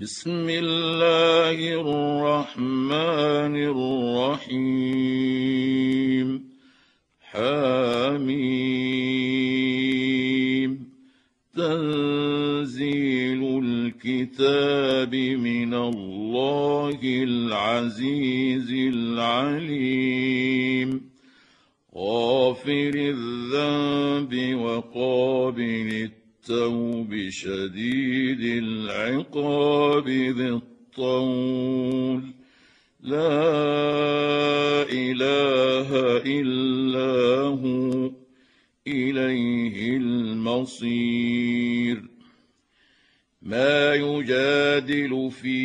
بسم الله الرحمن الرحيم. حميم. تنزيل الكتاب من الله العزيز العليم. غافر الذنب وقابل التوب شديد العقاب ذي الطول. لا إله إلا هو إليه المصير. ما يجادل في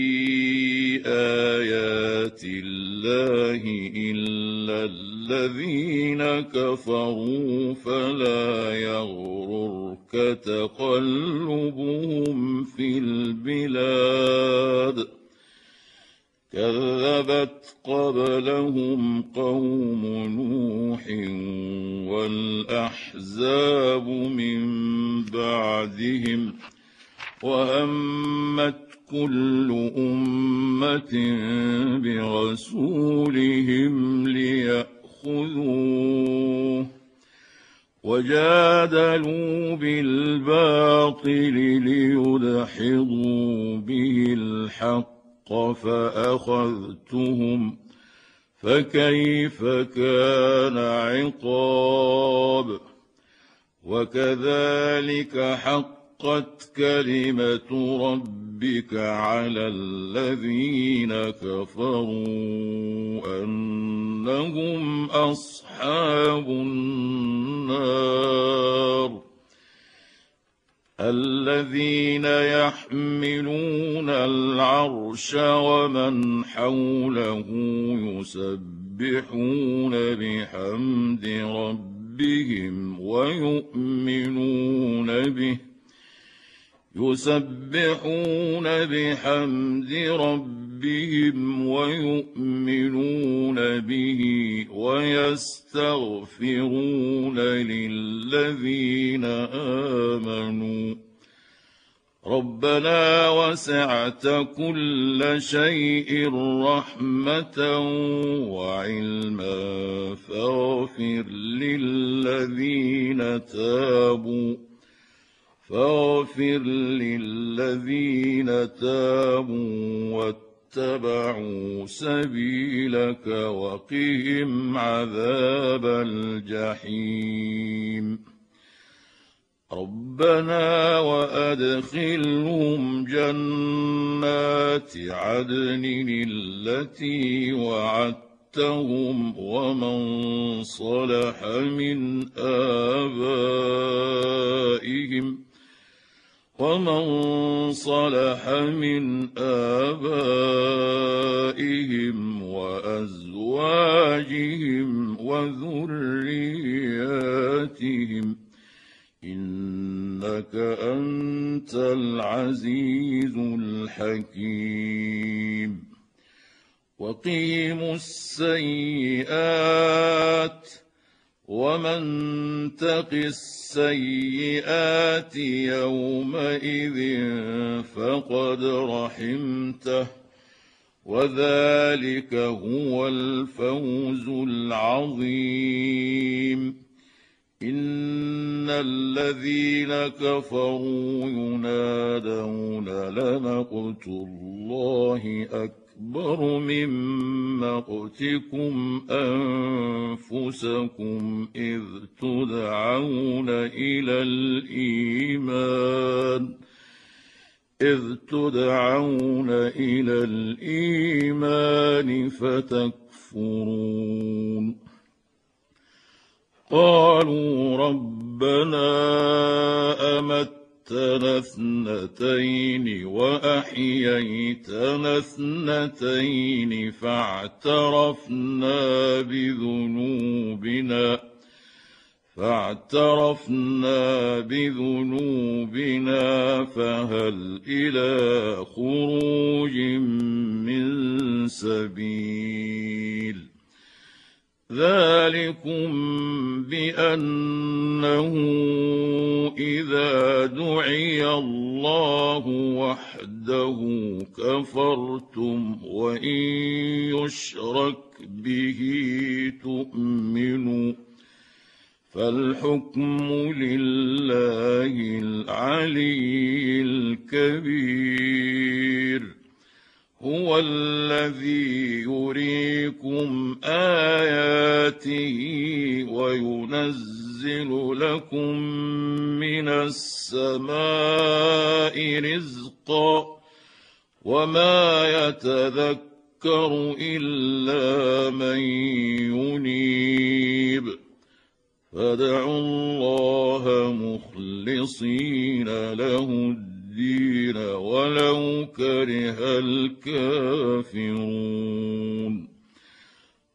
آيات الله إلا الذين كفروا فلا يغررك تقلبهم في البلاد كذبت قبلهم قوم نوح والأحزاب من بعدهم وهمت كل أمة برسولهم لياخذوه وجادلوا بالباطل ليدحضوا به الحق فأخذتهم فكيف كان عقاب وكذلك حق حقت كلمة ربك على الذين كفروا إنهم أصحاب النار الذين يحملون العرش ومن حوله يسبحون بحمد ربهم ويؤمنون به يسبحون بحمد ربهم ويؤمنون به ويستغفرون للذين آمنوا. ربنا وسعت كل شيء رحمة وعلما فاغفر للذين تابوا فاغفر للذين تابوا واتبعوا سبيلك وقهم عذاب الجحيم. ربنا وأدخلهم جنات عدن التي وعدتهم ومن صلح من آبائهم. ومن صلح من آبائهم وأزواجهم وذرياتهم إنك أنت العزيز الحكيم. وقيموا السيئات ومن تق السيئات يومئذ فقد رحمته وذلك هو الفوز العظيم ان الذين كفروا ينادون لمقت الله اكبر أكبر من مقتكم أنفسكم إذ تدعون إلى الإيمان إذ تدعون إلى الإيمان فتكفرون. قالوا ربنا أمت أمتنا اثنتين وأحييتنا اثنتين فاعترفنا بذنوبنا فاعترفنا بذنوبنا فهل إلى خروج من سبيل؟ ذلكم بأنه إذا دعي الله وحده كفرتم وإن يشرك به تؤمنوا فالحكم لله العلي الكبير هو الذي يريكم آياته وينزل لكم من السماء رزقا وما يتذكر إلا من ينيب. فادعوا الله مخلصين له الدين الدين ولو كره الكافرون.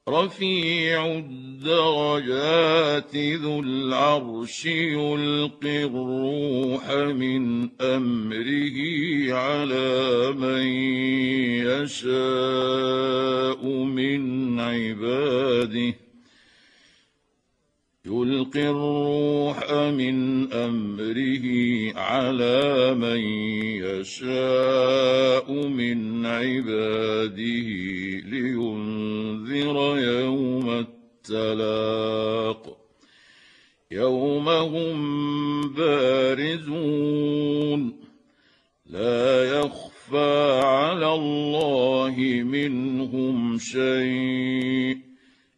رفيع الدرجات ذو العرش يلقي الروح من أمره على من يشاء من عباده. يلقي الروح من أمره على من يشاء من عباده لينذر يوم التلاق. يوم هم بارزون. لا يخفى على الله منهم شيء.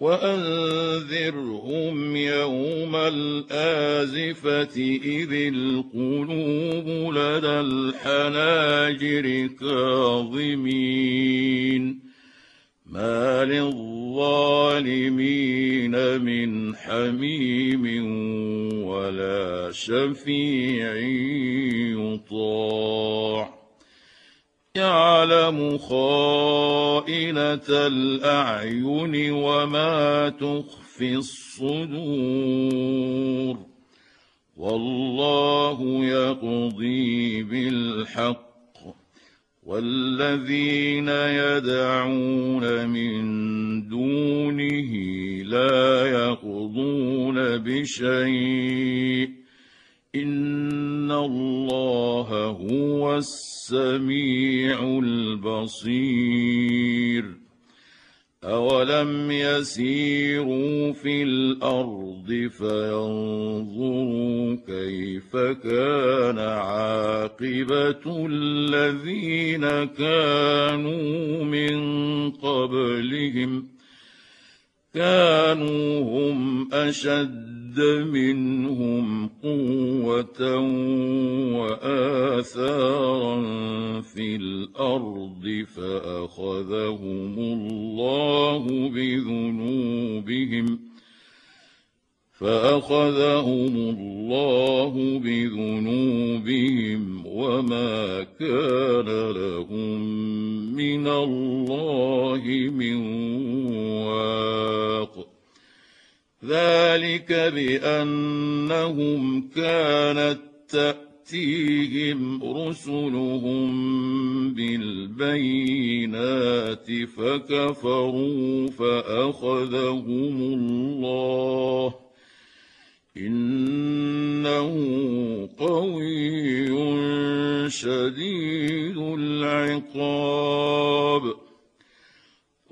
وانذرهم يوم الازفه اذ القلوب لدى الحناجر كاظمين ما للظالمين من حميم ولا شفيع يطاع يعلم خائنة الأعين وما تخفي الصدور والله يقضي بالحق والذين يدعون من دونه لا يقضون بشيء ان الله هو السميع البصير اولم يسيروا في الأرض فينظروا كيف كان عاقبه الذين كانوا من قبلهم كانوا هم اشد منهم قوة وآثارا في الأرض فأخذهم الله بذنوبهم فأخذهم الله بذنوبهم وما كان لهم من الله من واق ذلك بأنهم كانت تأتيهم رسلهم بالبينات فكفروا فأخذهم الله. إنه قوي شديد العقاب.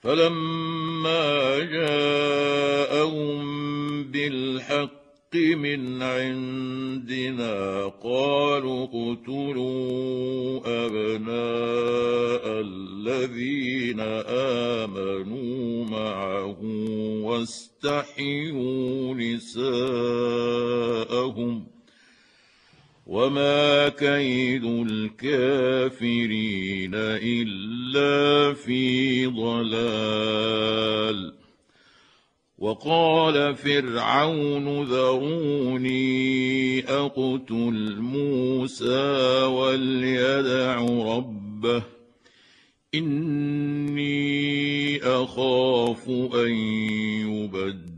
فلما جاءهم بالحق من عندنا قالوا اقتلوا ابناء الذين امنوا معه واستحيوا نساءهم وما كيد الكافرين الا في ضلال وقال فرعون ذروني اقتل موسى وليدع ربه اني اخاف ان يبدل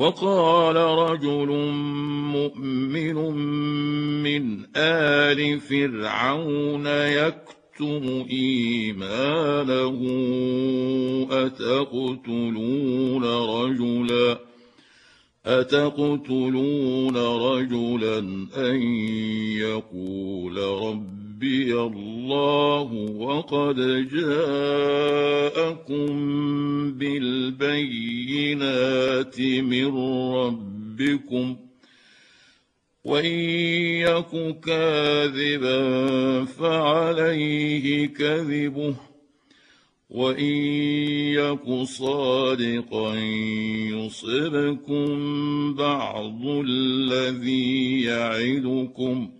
وقال رجل مؤمن من آل فرعون يكتم إيمانه أتقتلون رجلا أتقتلون رجلا أن يقول ربي الله وقد جاءكم بالبينات من ربكم ۖ وإن يك كاذبا فعليه كذبه وإن يك صادقا يصبكم بعض الذي يعدكم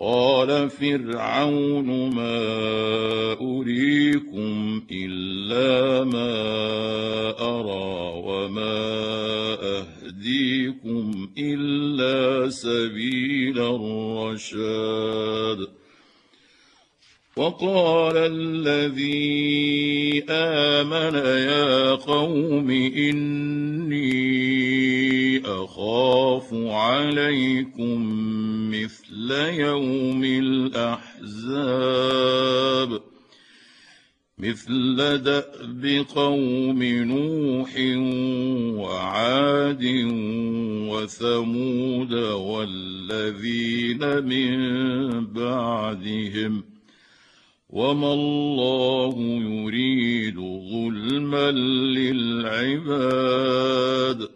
قال فرعون ما اريكم الا ما ارى وما يهديكم الا سبيل الرشاد وقال الذي امن يا قوم اني أخاف عليكم مثل يوم الأحزاب. مثل دأب قوم نوح وعاد وثمود والذين من بعدهم. وما الله يريد ظلما للعباد.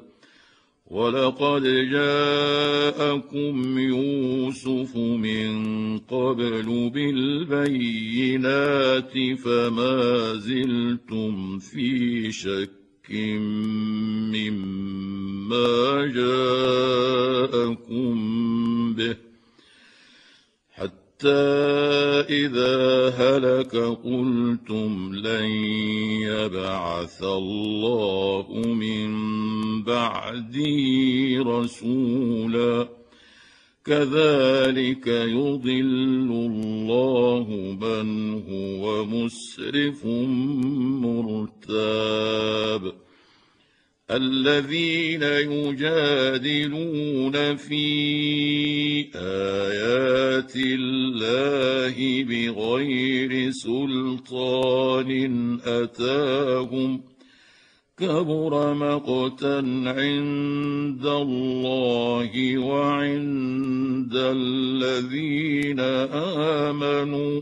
ولقد جاءكم يوسف من قبل بالبينات فما زلتم في شك مما جاءكم إذا هلك قلتم لن يبعث الله من بعده رسولا كذلك يضل الله من هو مسرف مرتاب الذين يجادلون في آيات الله بغير سلطان أتاهم كبر مقتا عند الله وعند الذين آمنوا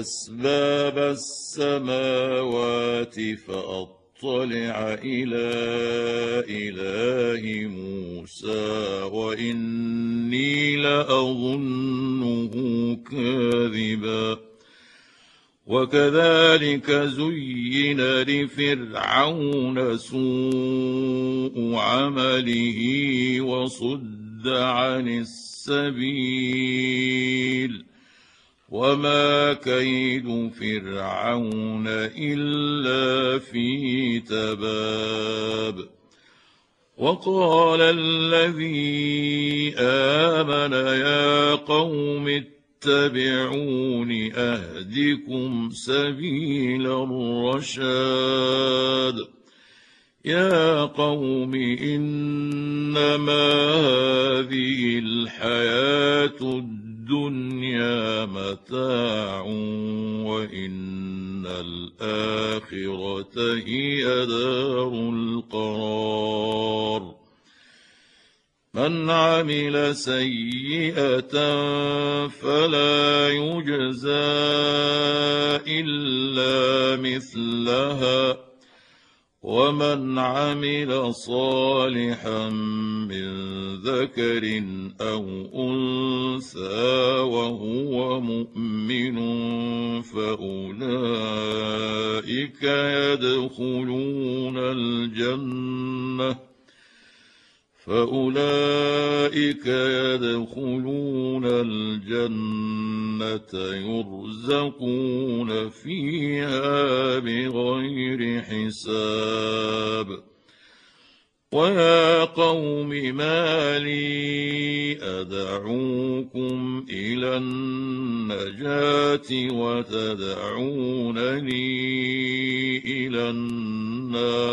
أسباب السماوات فأطلع إلى إله موسى وإني لأظنه كاذبا. وكذلك زين لفرعون سوء عمله وصد عن السبيل. وما كيد فرعون الا في تباب وقال الذي امن يا قوم اتبعون اهدكم سبيل الرشاد يا قوم انما هذه الحياة الدنيا متاع وإن الآخرة هي دار القرار. من عمل سيئة فلا يجزى إلا مثلها. ومن عمل صالحا من ذكر أو أنثى وهو مؤمن فأولئك يدخلون الجنة. فاولئك يدخلون الجنه يرزقون فيها بغير حساب ويا قوم ما لي ادعوكم إلى النجاه وتدعونني إلى النار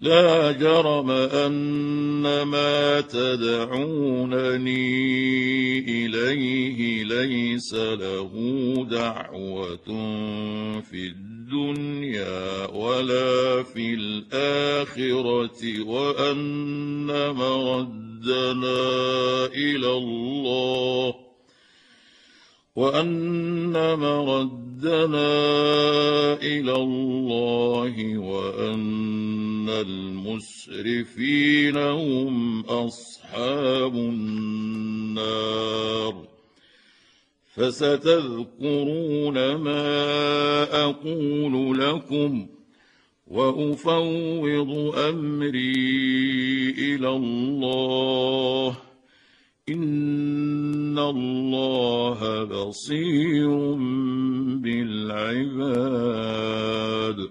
لا جرم أن ما تدعونني إليه ليس له دعوة في الدنيا ولا في الآخرة وأن مردنا إلى الله وأن مردنا إلى الله وأن المسرفين هم اصحاب النار فستذكرون ما أقول لكم وافوض امري إلى الله ان الله بصير بالعباد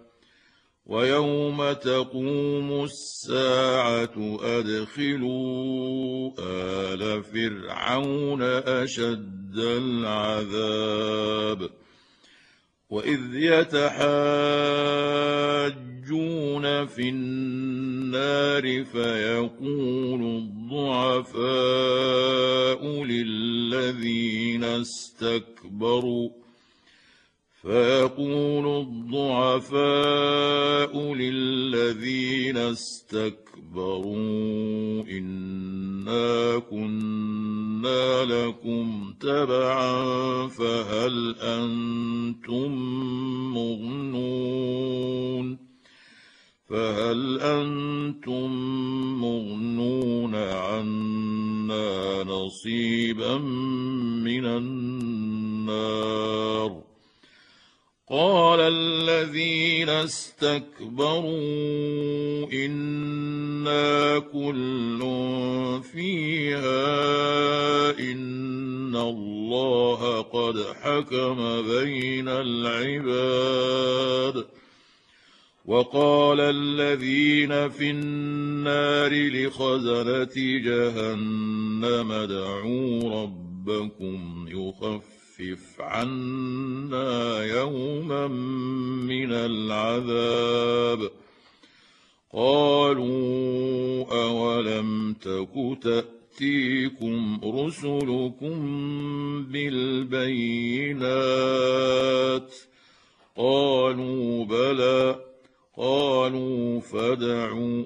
ويوم تقوم الساعة ادخلوا ال فرعون اشد العذاب واذ يتحاجون في النار فيقول الضعفاء للذين استكبروا فيقول الضعفاء للذين استكبروا إنا كنا لكم تبعا فهل أنتم مغنون فهل أنتم مغنون عنا نصيبا من النار قال الذين استكبروا إنا كل فيها إن الله قد حكم بين العباد. وقال الذين في النار لخزنة جهنم ادعوا ربكم يخف خفف عنا يوما من العذاب قالوا اولم تك تاتيكم رسلكم بالبينات قالوا بلى قالوا فدعوا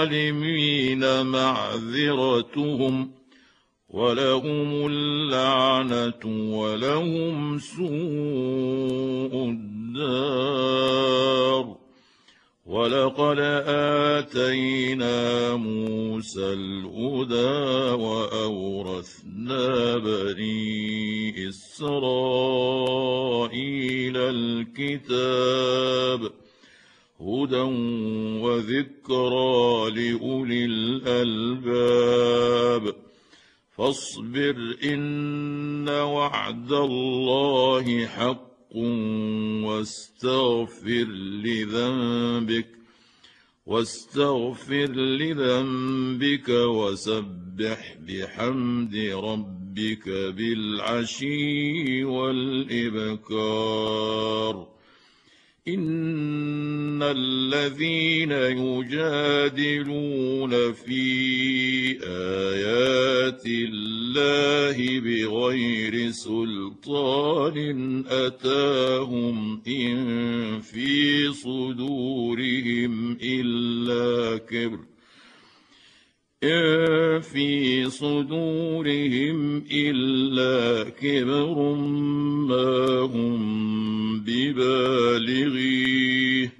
الظالمين معذرتهم ولهم اللعنة ولهم سوء الدار. ولقد آتينا موسى الهدى وأورثنا بني إسرائيل الكتاب. هدى وذكرى لاولي الالباب فاصبر ان وعد الله حق واستغفر لذنبك واستغفر لذنبك وسبح بحمد ربك بالعشي والابكار ان الذين يجادلون في ايات الله بغير سلطان اتاهم ان في صدورهم الا كبر إن في صدورهم إلا كبر ما هم ببالغيه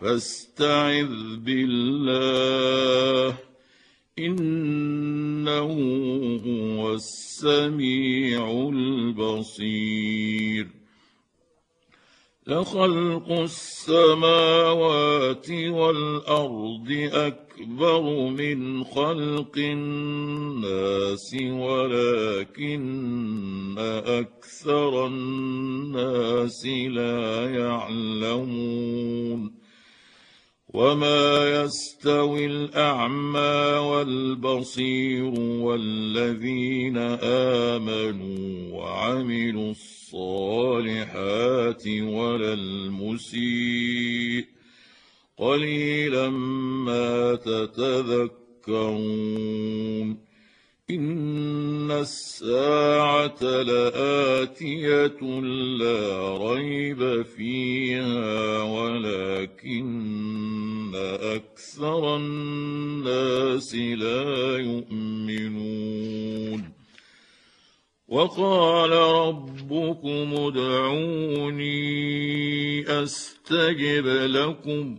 فاستعذ بالله إنه هو السميع البصير. لخلق السماوات والأرض أكبر من خلق الناس ولكن أكثر الناس لا يعلمون. وما يستوي الاعمى والبصير والذين امنوا وعملوا الصالحات ولا المسيء قليلا ما تتذكرون ان الساعة لاتيه لا ريب فيها ولكن أكثر الناس لا يؤمنون وقال ربكم ادعوني استجب لكم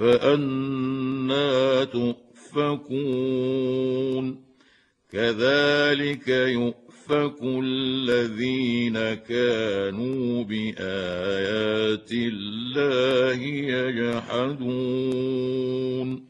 فأنا تؤفكون كذلك يؤفك الذين كانوا بآيات الله يجحدون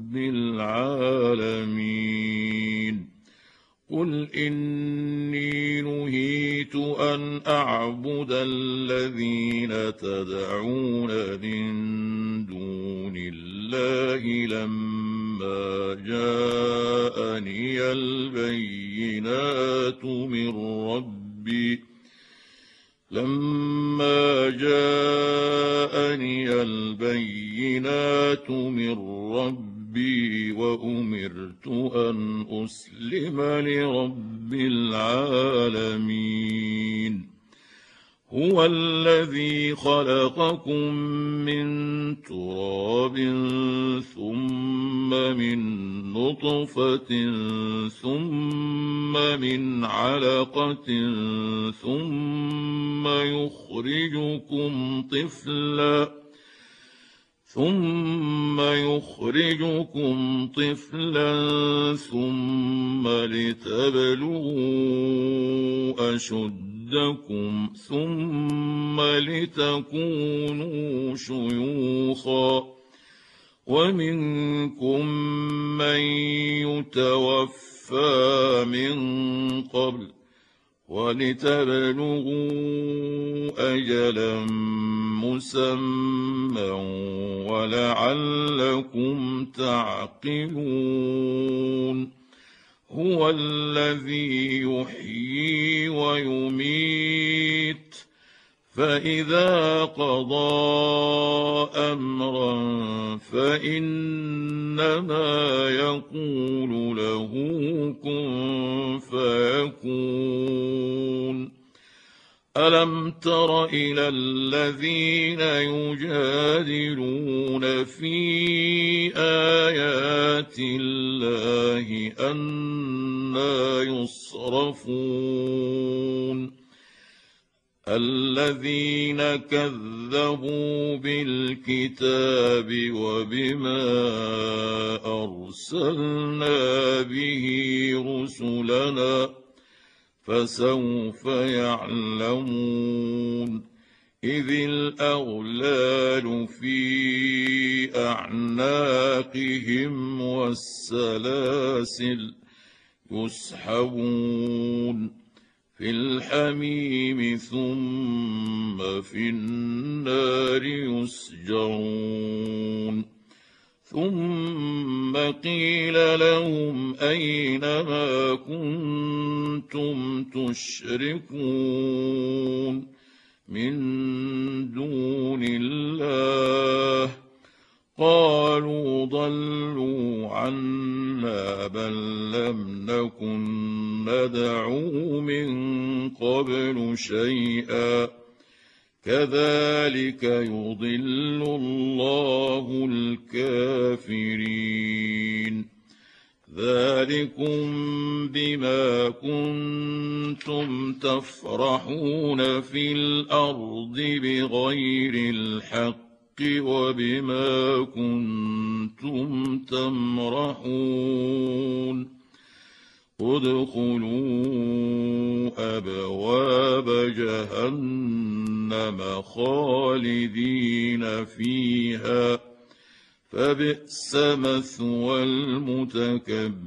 العالمين. قل إني نهيت أن أعبد الذين تدعون من دون الله لما جاءني البينات من ربي. لما جاءني البينات من خلقكم من تراب ثم من نطفة ثم من علقة ثم يخرجكم طفلا ثم يخرجكم طفلا ثم لتبلغوا ثم لتكونوا شيوخا ومنكم من يتوفى من قبل ولتبلغوا أجلا مسمى ولعلكم تعقلون هو الذي يحيي ويميت فإذا قضى أمرا فإنما يقول له كن فيكون. ألم تر إلى الذين يجادلون في آيات الله أنا يصرفون؟ الذين كذبوا بالكتاب وبما أرسلنا به رسلنا فسوف يعلمون إذ الأغلال في أعناقهم والسلاسل يسحبون في الحميم ثم في النار يسجرون. ثم قيل لهم أين ما كنتم تشركون من دون الله. قالوا ضلوا عنا بل لم نكن ندعو من قبل شيئا. كذلك يضل الله الكافرين. ذلكم بما كنتم تفرحون في الأرض بغير الحق. وبما كنتم تمرحون ادخلوا أبواب جهنم خالدين فيها فبئس مثوى المتكبرين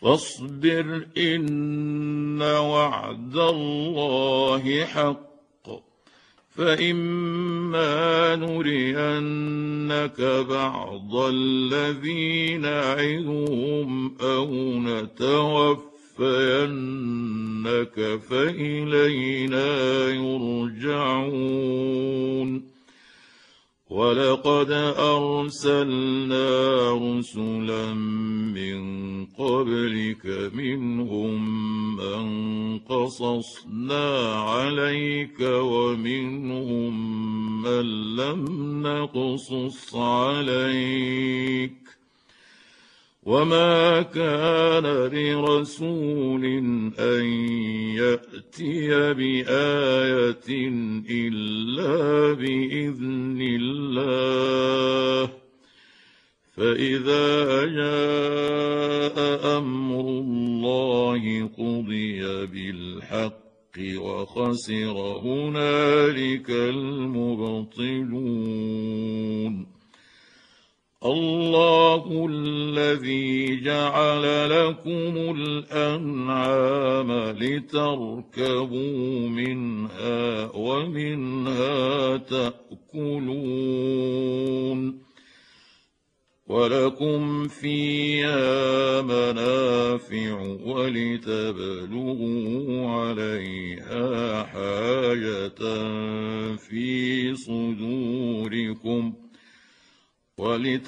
فاصبر إن وعد الله حق فإما نرينك بعض الذي نعظهم أو نتوفينك فإلينا يرجعون ولقد أرسلنا رسلا من قبلك منهم من قصصنا عليك ومنهم من لم نقصص عليك وما كان لرسول أن يأتي بآية إلا بإذن فإذا جاء أمر الله قضي بالحق وخسر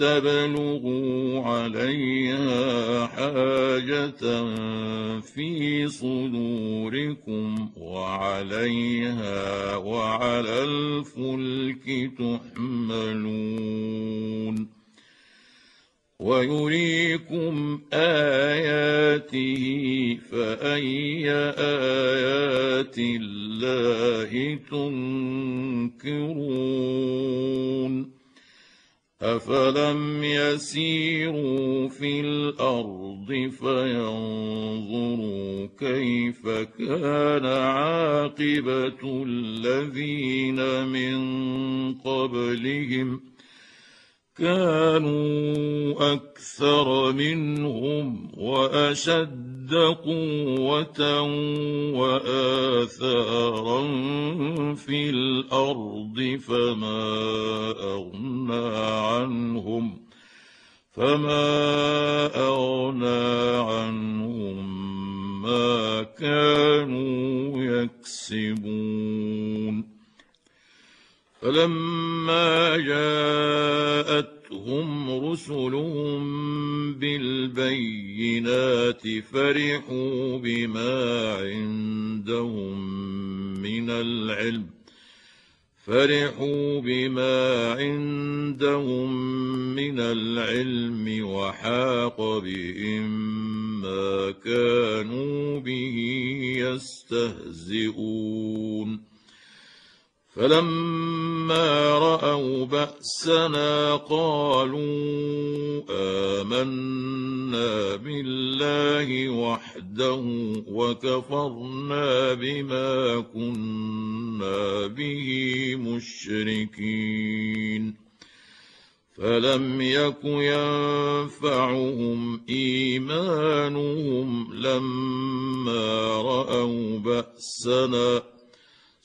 ولتبلغوا عليها حاجة في صدوركم وعليها وعلى الفلك تحملون. ويريكم آياته فأي آيات الله تنكرون. افلم يسيروا في الأرض فينظروا كيف كان عاقبه الذين من قبلهم كانوا أكثر منهم واشد قوه واثارا في الأرض فما اغنى عنهم فما اغنى عنهم ما كانوا يكسبون فلما جاءتهم رسلهم بالبينات فرحوا بما عندهم من العلم فرحوا بما عندهم من العلم وحاق بهم ما كانوا به يستهزئون فلما رأوا بأسنا قالوا آمنا بالله وحده وكفرنا بما كنا به مشركين. فلم يك ينفعهم إيمانهم لما رأوا بأسنا